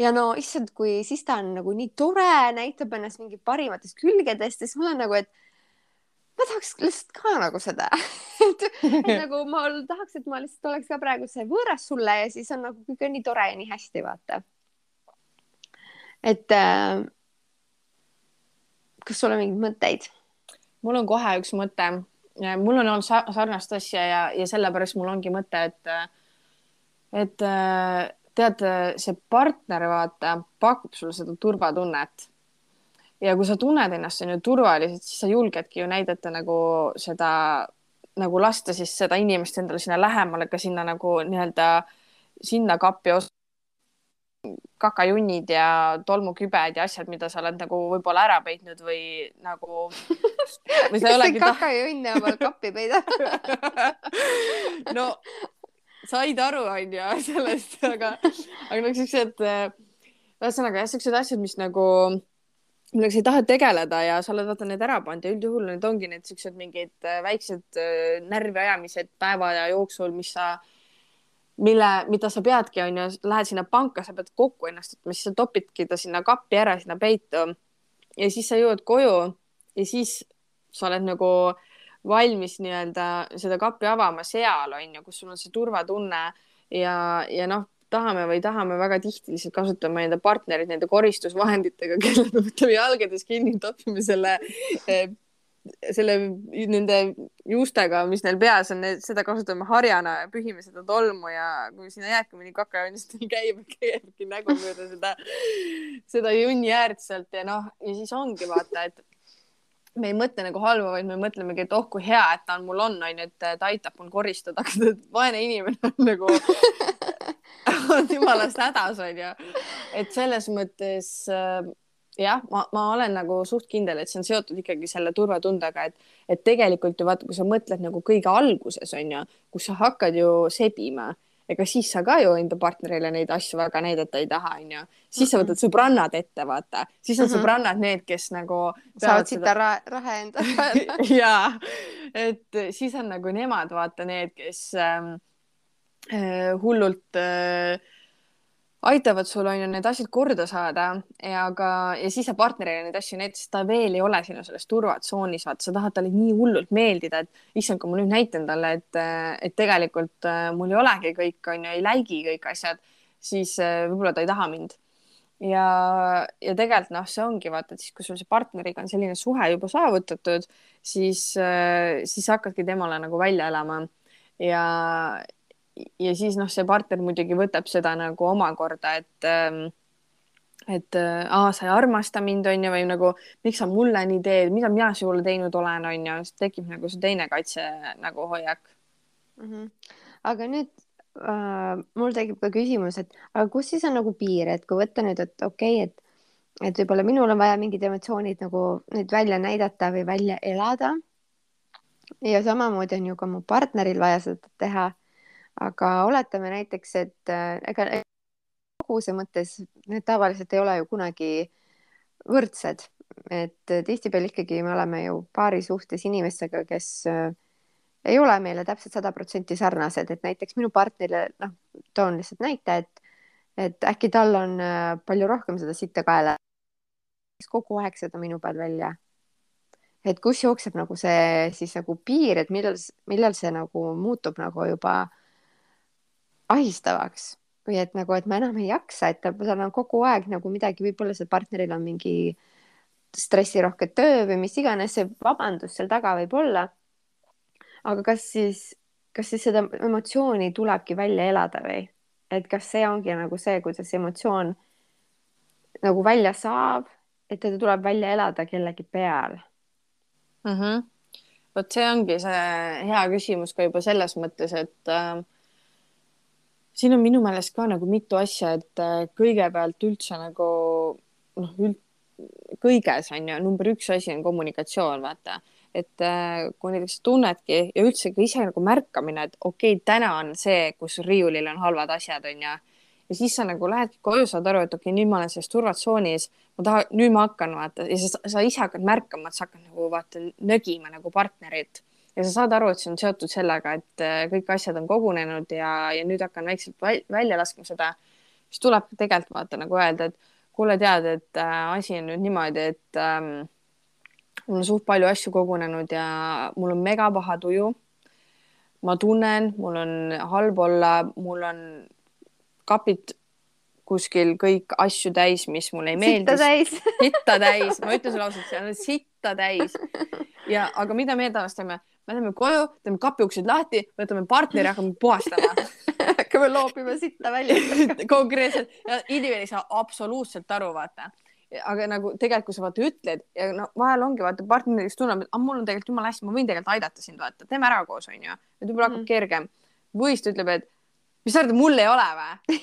Speaker 2: ja no issand, kui siis ta on nagu nii tore, näitab ennast mingi parimatest külgedest ja siis mul on nagu, et ma tahaks lihtsalt ka nagu seda et, et nagu ma tahaks, et ma lihtsalt oleks ka praegu see võõras sulle ja siis on nagu kõik on nii tore ja nii hästi, vaata. Et äh, kas sul on mingeid mõtteid?
Speaker 1: mul on kohe üks mõte. mul on olnud sarnast asja ja, ja sellepärast mul ongi mõte, et, et tead, see partner, vaata, pakub sulle seda turvatunnet. ja kui sa tunned ennast on ju turvaliselt, siis sa julgedki ju näidata nagu seda, nagu lasta siis seda inimest endale sinna lähemale, ka sinna nagu nii-öelda sinna kappi osa kakajunnid ja tolmukübed ja asjad, mida sa oled nagu võib-olla ära peitnud või nagu
Speaker 2: või sa ei olegi tahtnud. kakajunne omal kappi peidab
Speaker 1: no said aru, onju, sellest, aga, aga noh, siuksed, ühesõnaga jah, siuksed asjad, mis nagu, millega sa ei taha tegeleda ja sa oled vaata need ära pannud ja üldjuhul need ongi need siuksed mingid äh, väiksed äh, närviajamised päeva ja jooksul, mis sa mille, mida sa peadki, onju, lähed sinna panka, sa pead kokku ennast võtma, siis sa topidki ta sinna kappi ära, sinna peitu. ja siis sa jõuad koju ja siis sa oled nagu valmis nii-öelda seda kappi avama seal, onju, kus sul on see turvatunne ja, ja noh, tahame või tahame väga tihti lihtsalt kasutame enda partnerit nende koristusvahenditega, kelle me võtame jalgades kinni, topime selle eh, selle, nende juustega, mis neil peas on, seda kasutame harjana ja pühime seda tolmu ja kui sinna jääbki mõni kakajonn, siis ta käib, käibki nägu mööda seda, seda junni äärt sealt ja noh, ja siis ongi vaata, et me ei mõtle nagu halba, vaid me mõtlemegi, et oh kui hea, et ta on mul on, onju, et ta aitab mul koristada, aga vaene inimene on nagu on jumalast hädas, onju. et selles mõttes äh, jah, ma, ma olen nagu suht kindel, et see on seotud ikkagi selle turvatundega, et, et tegelikult ju vaata, kui sa mõtled nagu kõige alguses on ju, kus sa hakkad ju sebima, ega siis sa ka ju enda partnerile neid asju väga näidata ei taha, onju. siis sa võtad sõbrannad ette, vaata, siis on mm -hmm. sõbrannad need, kes nagu.
Speaker 2: saavad seda... raha, raha enda
Speaker 1: peale ja, et siis on nagu nemad, vaata need, kes ähm, äh, hullult äh, aitavad sul on ju need asjad korda saada ja ka, ja siis sa partnerile neid asju näitad, sest ta veel ei ole sinu selles turvatsoonis, vaata, sa tahad talle nii hullult meeldida, et issand, kui ma nüüd näitan talle, et, et tegelikult äh, mul ei olegi kõik, on ju, ei läigi kõik asjad, siis äh, võib-olla ta ei taha mind. ja, ja tegelikult noh, see ongi vaata, et siis, kui sul see partneriga on selline suhe juba saavutatud, siis, äh, siis hakkadki temale nagu välja elama ja, ja siis noh, see partner muidugi võtab seda nagu omakorda, et ähm, et äh, aa, sa ei armasta mind, on ju, või nagu miks sa mulle nii teed, mida mina sulle teinud olen, on ju, siis tekib nagu see teine kaitse nagu hoiak
Speaker 2: mm. -hmm. aga nüüd äh, mul tekib ka küsimus, et aga kus siis on nagu piir, et kui võtta nüüd, et okei okay,, et et võib-olla minul on vaja mingid emotsioonid nagu nüüd välja näidata või välja elada. ja samamoodi on ju ka mu partneril vaja seda teha aga oletame näiteks, et äh, ega koguse mõttes need tavaliselt ei ole ju kunagi võrdsed, et äh, tihtipeale ikkagi me oleme ju paari suhtes inimestega, kes äh, ei ole meile täpselt sada protsenti sarnased, et näiteks minu partnerile, noh, toon lihtsalt näite, et, et äkki tal on palju rohkem seda sitta kaela, kogu aeg seda minu peal välja. et kus jookseb nagu see siis nagu piir, et millal, millal see nagu muutub nagu juba ahistavaks või et nagu, et ma enam ei jaksa, et tal on kogu aeg nagu midagi, võib-olla seal partneril on mingi stressirohke töö või mis iganes see vabandus seal taga võib olla. aga kas siis, kas siis seda emotsiooni tulebki välja elada või? et kas see ongi nagu see, kuidas emotsioon nagu välja saab, et teda tuleb välja elada kellegi peal
Speaker 1: mm? -hmm. vot see ongi see hea küsimus ka juba selles mõttes, et äh, siin on minu meelest ka nagu mitu asja, et äh, kõigepealt üldse nagu noh, üld, kõiges on ju number üks asi on kommunikatsioon, vaata, et äh, kui näiteks tunnedki ja üldse ka ise nagu märkamine, et okei okay,, täna on see, kus riiulil on halvad asjad, onju. ja siis sa nagu lähed koju, saad aru, et okei okay,, nüüd ma olen selles turvatsoonis, ma tahan, nüüd ma hakkan vaata ja sa, sa ise hakkad märkama, et sa hakkad nagu vaata nögima nagu partnerit ja sa saad aru, et see on seotud sellega, et äh, kõik asjad on kogunenud ja, ja nüüd hakkan vaikselt välja laskma seda. siis tuleb tegelikult vaata nagu öelda, et kuule, tead, et äh, asi on nüüd niimoodi, et ähm, mul on suht palju asju kogunenud ja mul on mega paha tuju. ma tunnen, mul on halb olla, mul on kapid kuskil kõik asju täis, mis mulle ei meeldi.
Speaker 2: sitta täis
Speaker 1: sitta täis, ma ütlen sulle ausalt, see on sitta täis. ja, aga mida me edasi teeme? Me lähme koju, teeme kapiuksed lahti, võtame partneri, hakkame puhastama
Speaker 2: hakkame loopima sitta välja
Speaker 1: konkreetselt inimene ei saa absoluutselt aru, vaata aga nagu tegelikult, kui sa vaata ütled ja no vahel ongi vaata partner, kes tunneb, et ah, mul on tegelikult jumala hästi, ma võin tegelikult aidata sind, vaata, teeme ära koos, onju. et võib-olla hakkab mm -hmm. kergem. või siis ta ütleb, et mis sa arvad, mul ei ole või?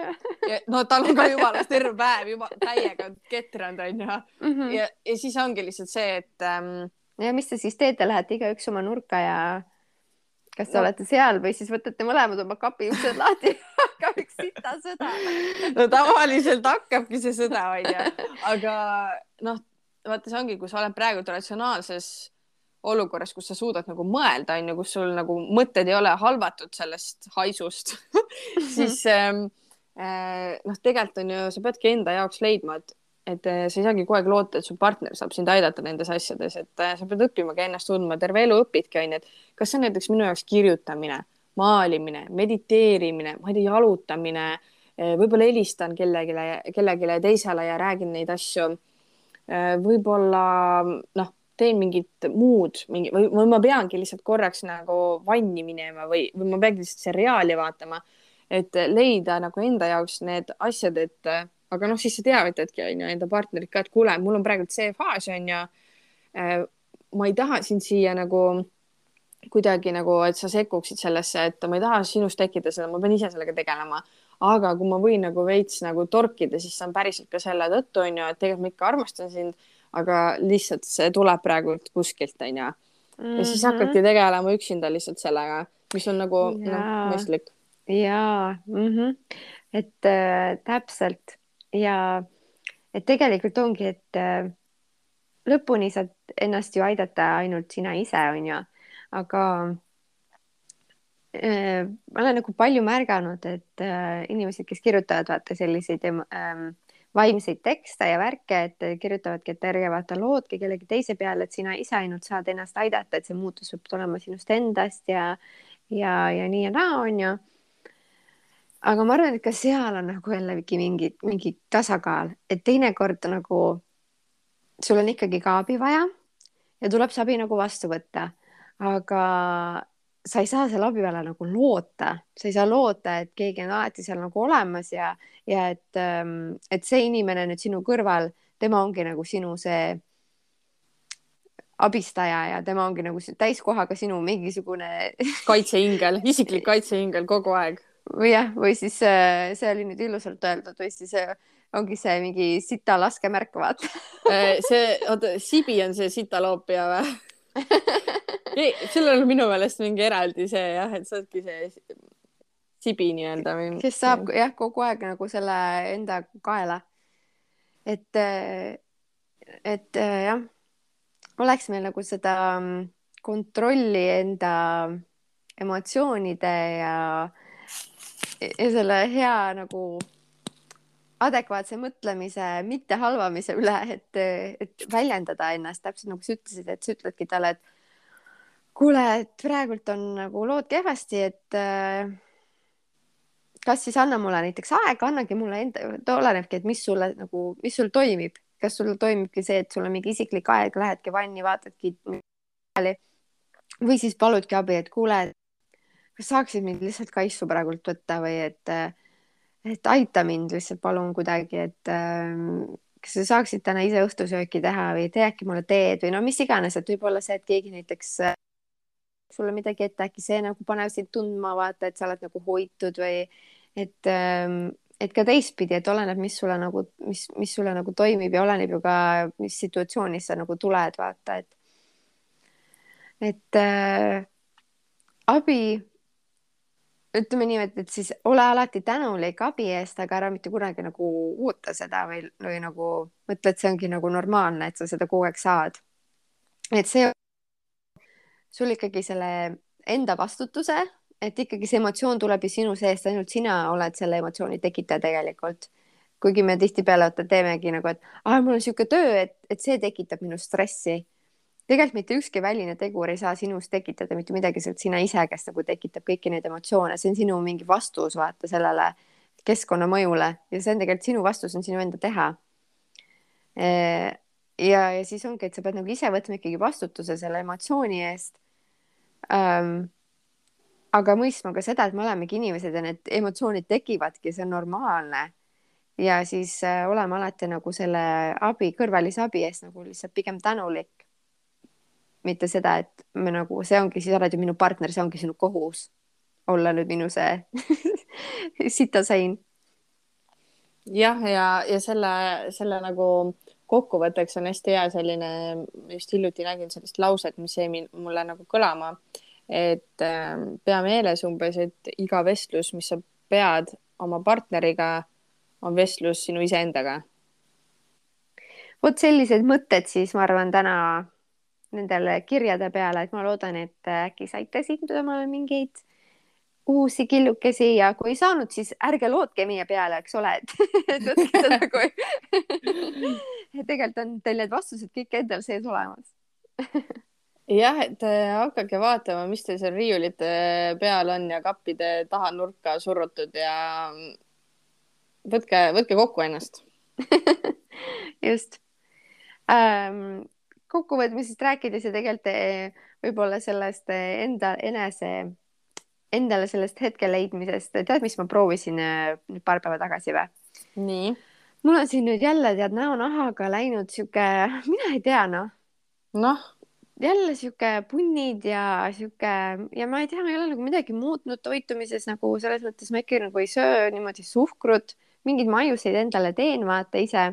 Speaker 1: no tal on ka jumala terve päev juba täiega ketranud, onju. Mhm. ja, ja siis ongi lihtsalt see, et ähm,.
Speaker 2: Ja mis te siis teete, lähete igaüks oma nurka ja kas te no. olete seal või siis võtate mõlemad oma kapi uksed lahti ja hakkab üks sita sõda.
Speaker 1: no tavaliselt hakkabki see sõda, onju, aga noh, vaata, see ongi, kui sa oled praegu ratsionaalses olukorras, kus sa suudad nagu mõelda, onju, kus sul nagu mõtted ei ole halvatud sellest haisust siis ähm, äh, noh, tegelikult on ju, sa peadki enda jaoks leidma, et et äh, sa ei saagi kogu aeg loota, et su partner saab sind aidata nendes asjades, et äh, sa pead õppima ka ennast tundma, terve elu õpidki, onju, et kas see on näiteks minu jaoks kirjutamine, maalimine, mediteerimine, ma ei tea, jalutamine, äh, võib-olla helistan kellelegi, kellelegi teisele ja räägin neid asju. võib-olla noh, teen mingit muud, mingi või, või ma peangi lihtsalt korraks nagu vanni minema või, või ma peangi lihtsalt seriaali vaatama, et leida nagu enda jaoks need asjad, et aga noh, siis sa teavitadki onju enda partnerit ka, et kuule, mul on praegu see faas onju. Äh, ma ei taha sind siia nagu kuidagi nagu, et sa sekkuksid sellesse, et ma ei taha sinust tekkida seda, ma pean ise sellega tegelema. aga kui ma võin nagu veits nagu torkida, siis see on päriselt ka selle tõttu onju, et tegelikult ma ikka armastan sind, aga lihtsalt see tuleb praegu kuskilt mm. -hmm. ja siis mhm. tegelema üksinda lihtsalt sellega, mis on nagu noh, mõistlik.
Speaker 2: jaa mm, -hmm. et äh, täpselt ja et tegelikult ongi, et äh, lõpuni saad ennast ju aidata ainult sina ise, onju, aga äh, ma olen nagu palju märganud, et äh, inimesed, kes kirjutavad vaata selliseid ähm, vaimseid tekste ja värke, et kirjutavadki, et ärge vaata lootke kellegi teise peale, et sina ise ainult saad ennast aidata, et see muutus peab tulema sinust endast ja ja, ja nii ja naa, onju aga ma arvan, et ka seal on nagu jällegi mingi, mingi tasakaal, et teinekord nagu sul on ikkagi ka abi vaja ja tuleb see abi nagu vastu võtta, aga sa ei saa selle abi peale nagu loota, sa ei saa loota, et keegi on alati seal nagu olemas ja, ja et, ähm, et see inimene nüüd sinu kõrval, tema ongi nagu sinu see abistaja ja tema ongi nagu täiskohaga sinu mingisugune
Speaker 1: kaitseingel, isiklik kaitseingel kogu aeg
Speaker 2: või jah, või siis äh, see oli nüüd ilusalt öeldud või siis äh, ongi see mingi sita laskemärk, vaata
Speaker 1: äh, see, oota, sibi on see sitaloopia või? sellel on minu meelest mingi eraldi see jah, et sa oledki see sibi nii-öelda või?
Speaker 2: kes saab jah, kogu aeg nagu selle enda kaela. et, et jah, oleks meil nagu seda mm, kontrolli enda emotsioonide ja ja selle hea nagu adekvaatse mõtlemise, mitte halvamise üle, et, et väljendada ennast. Täpselt nagu sa ütlesid, et sa ütledki talle, et kuule, et praegult on nagu lood kehvasti, et äh, kas siis anna mulle näiteks aega, annagi mulle enda, olenebki, et mis sulle nagu, mis sul toimib, kas sul toimibki see, et sul on mingi isiklik aeg, lähedki vanni, vaatadki või siis paludki abi, et kuule, kas saaksid mind lihtsalt kaisu praegult võtta või et, et aita mind lihtsalt palun kuidagi, et ähm, kas sa saaksid täna ise õhtusööki teha või tee äkki mulle teed või no mis iganes, et võib-olla see, et keegi näiteks äh, sulle midagi ette, äkki see nagu paneb sind tundma, vaata, et sa oled nagu hoitud või et, ähm, et ka teistpidi, et oleneb, mis sulle nagu, mis, mis sulle nagu toimib ja oleneb ju ka, mis situatsioonis sa nagu tuled, vaata, et et äh, abi, ütleme niimoodi, et siis ole alati tänulik abi eest, aga ära mitte kunagi nagu oota seda või, või nagu mõtle, et see ongi nagu normaalne, et sa seda kogu aeg saad. et see sul ikkagi selle enda vastutuse, et ikkagi see emotsioon tuleb ju sinu seest, ainult sina oled selle emotsiooni tekitaja tegelikult. kuigi me tihtipeale vaata teemegi nagu, et ah, mul on niisugune töö, et, et see tekitab minus stressi tegelikult mitte ükski väline tegur ei saa sinus tekitada mitte midagi, see oled sina ise, kes nagu tekitab kõiki neid emotsioone, see on sinu mingi vastus vaata sellele keskkonnamõjule ja see on tegelikult sinu vastus on sinu enda teha. ja, ja siis ongi, et sa pead nagu ise võtma ikkagi vastutuse selle emotsiooni eest ähm,. aga mõistma ka seda, et me olemegi inimesed ja need emotsioonid tekivadki, see on normaalne ja siis äh, olema alati nagu selle abi, kõrvalise abi eest nagu lihtsalt pigem tänulik mitte seda, et me nagu, see ongi, siis oled ju minu partner, see ongi sinu kohus olla nüüd minu see sitasein.
Speaker 1: jah, ja, ja selle, selle nagu kokkuvõtteks on hästi hea selline, just hiljuti nägin sellist lauset, mis jäi mulle nagu kõlama, et äh, pea meeles umbes, et iga vestlus, mis sa pead oma partneriga, on vestlus sinu iseendaga.
Speaker 2: vot sellised mõtted siis, ma arvan, täna nendele kirjade peale, et ma loodan, et äkki saite omale mingeid uusi killukesi ja kui ei saanud, siis ärge lootke meie peale, eks ole, et, võtke seda kui tegelikult on teil need vastused kõik endal sees olemas.
Speaker 1: Jah, et äh, hakake vaatama, mis teil seal riiulite peal on ja kappide taha nurka surrutud ja võtke, võtke kokku ennast.
Speaker 2: Just. Ähm, kokkuvõtmisest rääkides ja tegelikult eh, võib-olla sellest eh, enda enese, endale sellest hetke leidmisest, tead, mis ma proovisin eh, nüüd paar päeva tagasi või?
Speaker 1: nii?
Speaker 2: mul on siin nüüd jälle tead näonahaga läinud sihuke, mina ei tea noh.
Speaker 1: noh?
Speaker 2: jälle sihuke punnid ja sihuke ja ma ei tea, ma ei ole nagu midagi muutnud toitumises nagu selles mõttes ma ikka nagu ei söö niimoodi suhkrut, mingeid maiuseid endale teen, vaata ise.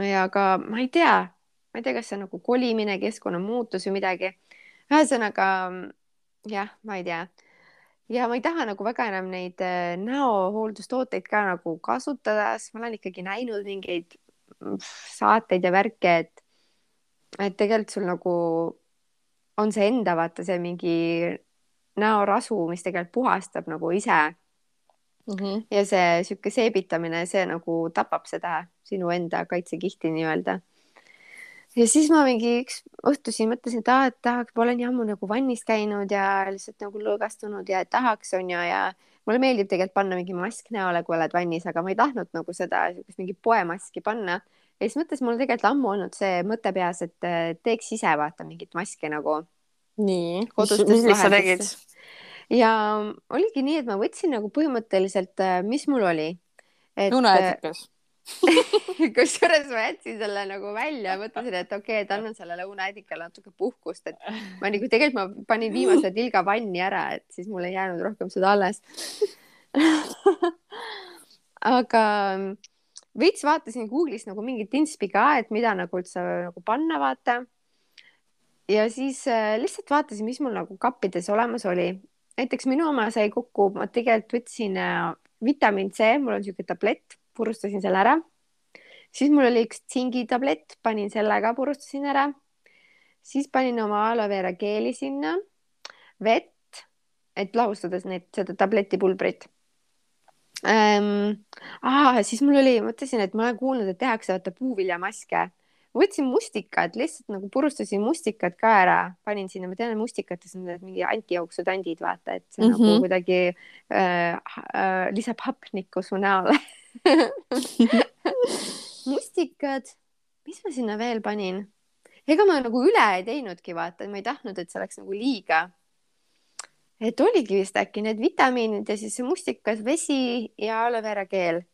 Speaker 2: ja aga ma ei tea ma ei tea, kas see on nagu kolimine, keskkonnamuutus või midagi. ühesõnaga jah, ma ei tea. ja ma ei taha nagu väga enam neid äh, näohooldustooteid ka nagu kasutada, sest ma olen ikkagi näinud mingeid saateid ja värke, et, et tegelikult sul nagu on see enda vaata see mingi näorasu, mis tegelikult puhastab nagu ise mm. -hmm. ja see sihuke seebitamine, see nagu tapab seda sinu enda kaitsekihti nii-öelda ja siis ma mingi üks õhtusi mõtlesin, et aa, et tahaks, ma olen nii ammu nagu vannis käinud ja lihtsalt nagu lõõgastunud ja et tahaks, onju, ja mulle meeldib tegelikult panna mingi mask näole, kui oled vannis, aga ma ei tahtnud nagu seda siukest mingit poemaski panna. ja siis mõtlesin, mul tegelikult ammu olnud see mõte peas, et teeks ise vaata mingit maski nagu.
Speaker 1: nii, mis, sa tegid?
Speaker 2: ja oligi nii, et ma võtsin nagu põhimõtteliselt, mis mul oli.
Speaker 1: lõunaetikas
Speaker 2: kusjuures ma jätsin selle nagu välja, mõtlesin, et okei okay,, et annan sellele õunaedikale natuke puhkust, et ma nagu tegelikult ma panin viimase tilga vanni ära, et siis mul ei jäänud rohkem seda alles aga veits vaatasin Google'is nagu mingit inspi ka, et mida nagu üldse nagu panna, vaata. ja siis äh, lihtsalt vaatasin, mis mul nagu kappides olemas oli. näiteks minu oma sai kokku, ma tegelikult võtsin äh, vitamiin C, mul on niisugune tablett purustasin selle ära. siis mul oli üks tsingitablett, panin selle ka, purustasin ära. siis panin oma aloe vera geeli sinna, vett, et lahustades neid, seda tabletipulbrit ähm,. Siis mul oli, mõtlesin, et ma olen kuulnud, et tehakse vaata puuviljamaske võtsin mustikad, lihtsalt nagu purustasin mustikad ka ära, panin sinna, ma tean, mustikates on mingi antijooksutandid, vaata, et see mm -hmm. nagu mhm. kuidagi äh, äh, lisab hapnikku su näole mustikad, mis ma sinna veel panin? ega ma nagu üle ei teinudki, vaata, ma ei tahtnud, et see oleks nagu liiga. et oligi vist äkki need vitamiinid ja siis see mustikas, vesi ja aloe vera keel.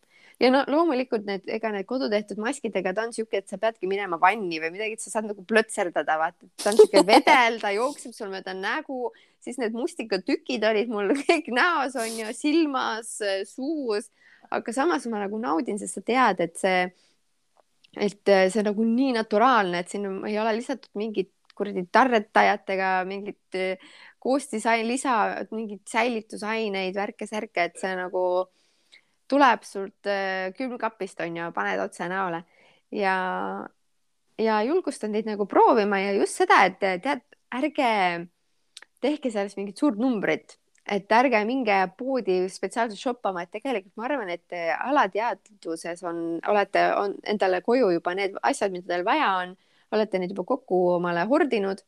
Speaker 2: Ja no loomulikult need, ega need kodutehtud maskidega, ta on siuke, et sa peadki minema vanni või midagi, et sa saad nagu plötserdada, vaata, ta on siuke vedel, ta jookseb sul mööda nägu, siis need mustikatükid olid mul kõik näos on ju, silmas, suus aga samas ma nagu naudin, sest sa tead, et see, et see nagu nii naturaalne, et siin ei ole lisatud mingit kuradi tarretajatega mingit äh, koostisain-, lisa, mingeid säilitusaineid, värke-särke, et see nagu tuleb sult äh, külmkapist onju, paned otse näole. Ja, ja julgustan teid nagu proovima ja just seda, et tead, ärge tehke sellest mingit suurt numbrit et ärge minge poodi spetsiaalselt shoppama, et tegelikult ma arvan, et alateadvuses on, olete, on endale koju juba need asjad, mida teil vaja on, olete need juba kokku omale hordinud.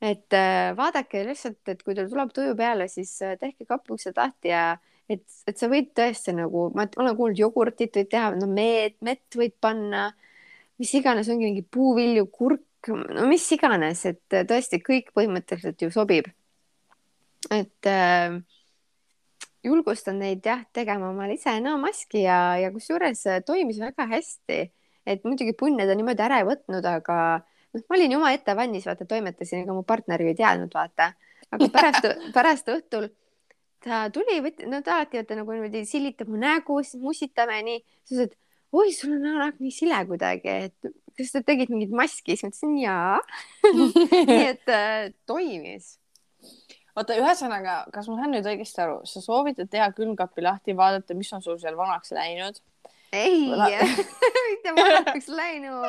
Speaker 2: et äh, vaadake lihtsalt, et kui teil tuleb tuju peale, siis äh, tehke kapuksed lahti ja et, et sa võid tõesti nagu, ma olen kuulnud, jogurtit võid teha, no meed, mett võid panna, mis iganes, ongi mingi puuvilju, kurk, no mis iganes, et tõesti kõik põhimõtteliselt ju sobib et äh, julgustan neid jah, tegema omale ise näomaski ja, ja kusjuures äh, toimis väga hästi. et muidugi punne ta niimoodi ära ei võtnud, aga noh, ma olin ju omaette vannis, vaata, toimetasin, ega mu partner ju ei teadnud, vaata. aga pärast, pärast õhtul ta tuli, no ta alati vaata nagu niimoodi silitab mu nägu, siis musitame nii, siis ütles, et oi, sul on näonak nii sile kuidagi, et kas sa tegid mingit maski, siis ma ütlesin jaa nii et äh, toimis
Speaker 1: oota, ühesõnaga, kas ma saan nüüd õigesti aru, sa soovitad teha külmkapi lahti, vaadata, mis on sul seal vanaks läinud?
Speaker 2: ei mitte vanaks läinud.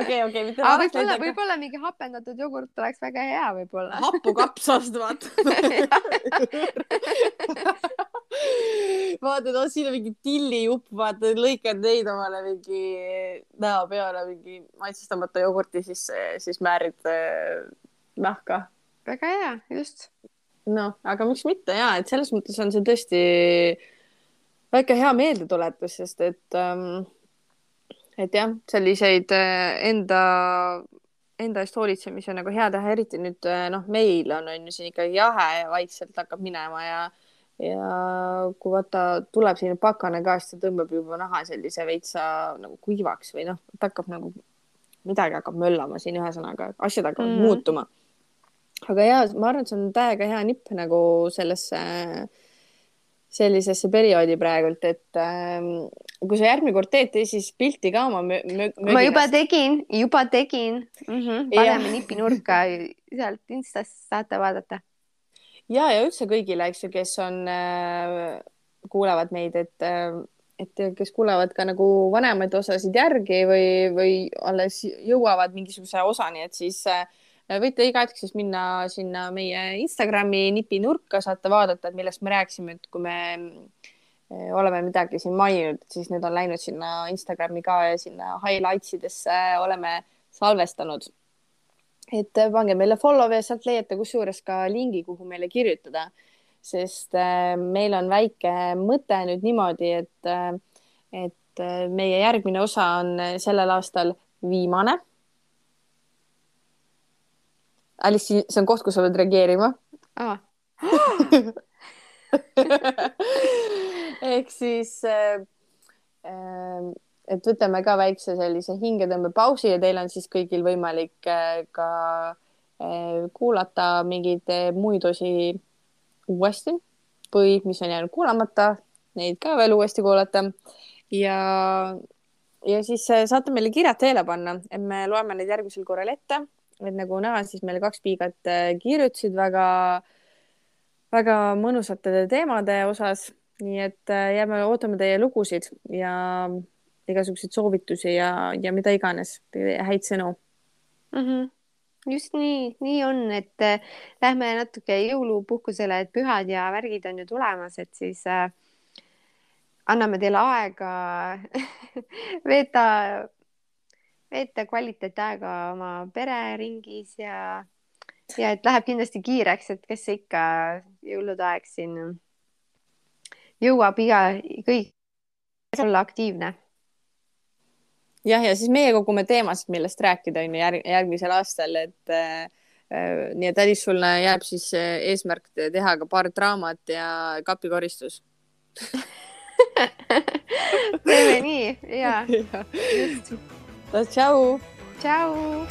Speaker 1: okei, okei, mitte
Speaker 2: vanaks läinud. võib-olla mingi hapendatud jogurt oleks väga hea, võib-olla.
Speaker 1: hapukapsast, vaata vaatad, on siin on mingi tillijupp, vaata, lõikad neid omale mingi näo peale mingi maitsestamata jogurti sisse, siis määrid äh, nahka
Speaker 2: väga hea, just.
Speaker 1: noh, aga miks mitte ja, et selles mõttes on see tõesti väike hea meeldetuletus, sest et ähm, et jah, selliseid äh, enda, enda eest hoolitsemisi on nagu hea teha, eriti nüüd äh, noh, meil on, on ju siin ikka jahe ja vaikselt hakkab minema ja ja kui vaata, tuleb selline pakane ka, siis ta tõmbab juba naha sellise veitsa nagu kuivaks või noh, ta hakkab nagu, midagi hakkab möllama siin, ühesõnaga asjad hakkavad mm. muutuma aga ja ma arvan, et see on täiega hea nipp nagu sellesse, sellisesse perioodi praegult, et ähm, kui sa järgmine kord teed, tee siis pilti ka oma mööginast.
Speaker 2: ma juba tegin, juba tegin mm. -hmm. paneme nipi nurka, sealt Instast saate vaadata.
Speaker 1: ja, ja üldse kõigile, eks ju, kes on äh,, kuulavad meid, et äh, et kes kuulevad ka nagu vanemaid osasid järgi või, või alles jõuavad mingisuguse osani, et siis äh, võite iga hetk siis minna sinna meie Instagrami nipinurka, saate vaadata, et millest me rääkisime, et kui me eh, oleme midagi siin maininud, siis need on läinud sinna Instagrami ka ja sinna highlights idesse oleme salvestanud. et pange meile follow ja sealt leiate kusjuures ka lingi, kuhu meile kirjutada, sest eh, meil on väike mõte nüüd niimoodi, et, eh, et meie järgmine osa on sellel aastal viimane Alice, see on koht, kus sa pead reageerima.
Speaker 2: Ah.
Speaker 1: ehk siis äh, äh, et võtame ka väikse sellise hingetõmbepausi ja teil on siis kõigil võimalik äh, ka äh, kuulata mingeid äh, muid osi uuesti või mis on jäänud kuulamata, neid ka veel uuesti kuulata. Ja ja siis saate meile kirjad teele panna, et me loeme neid järgmisel korral ette et nagu näha, siis meil kaks piigat äh, kirjutasid väga, väga mõnusate teemade osas. nii et äh, jääme, ootame teie lugusid ja igasuguseid soovitusi ja, ja mida iganes, häid sõnu
Speaker 2: mm. -hmm just nii, nii on, et äh, lähme natuke jõulupuhkusele, et pühad ja värgid on ju tulemas, et siis äh, anname teile aega veeta veeta kvaliteetaega oma pereringis ja, ja et läheb kindlasti kiireks, et kes ikka jõulude aeg siin jõuab iga, kõik olla aktiivne.
Speaker 1: jah, ja siis meie kogume teemasid, millest rääkida on ju järg, järgmisel aastal, et äh, nii et Alice, sulle jääb siis äh, eesmärk teha ka paar draamat ja kapikoristus
Speaker 2: teeme nii ja, ja. just
Speaker 1: Tchau.
Speaker 2: Tchau.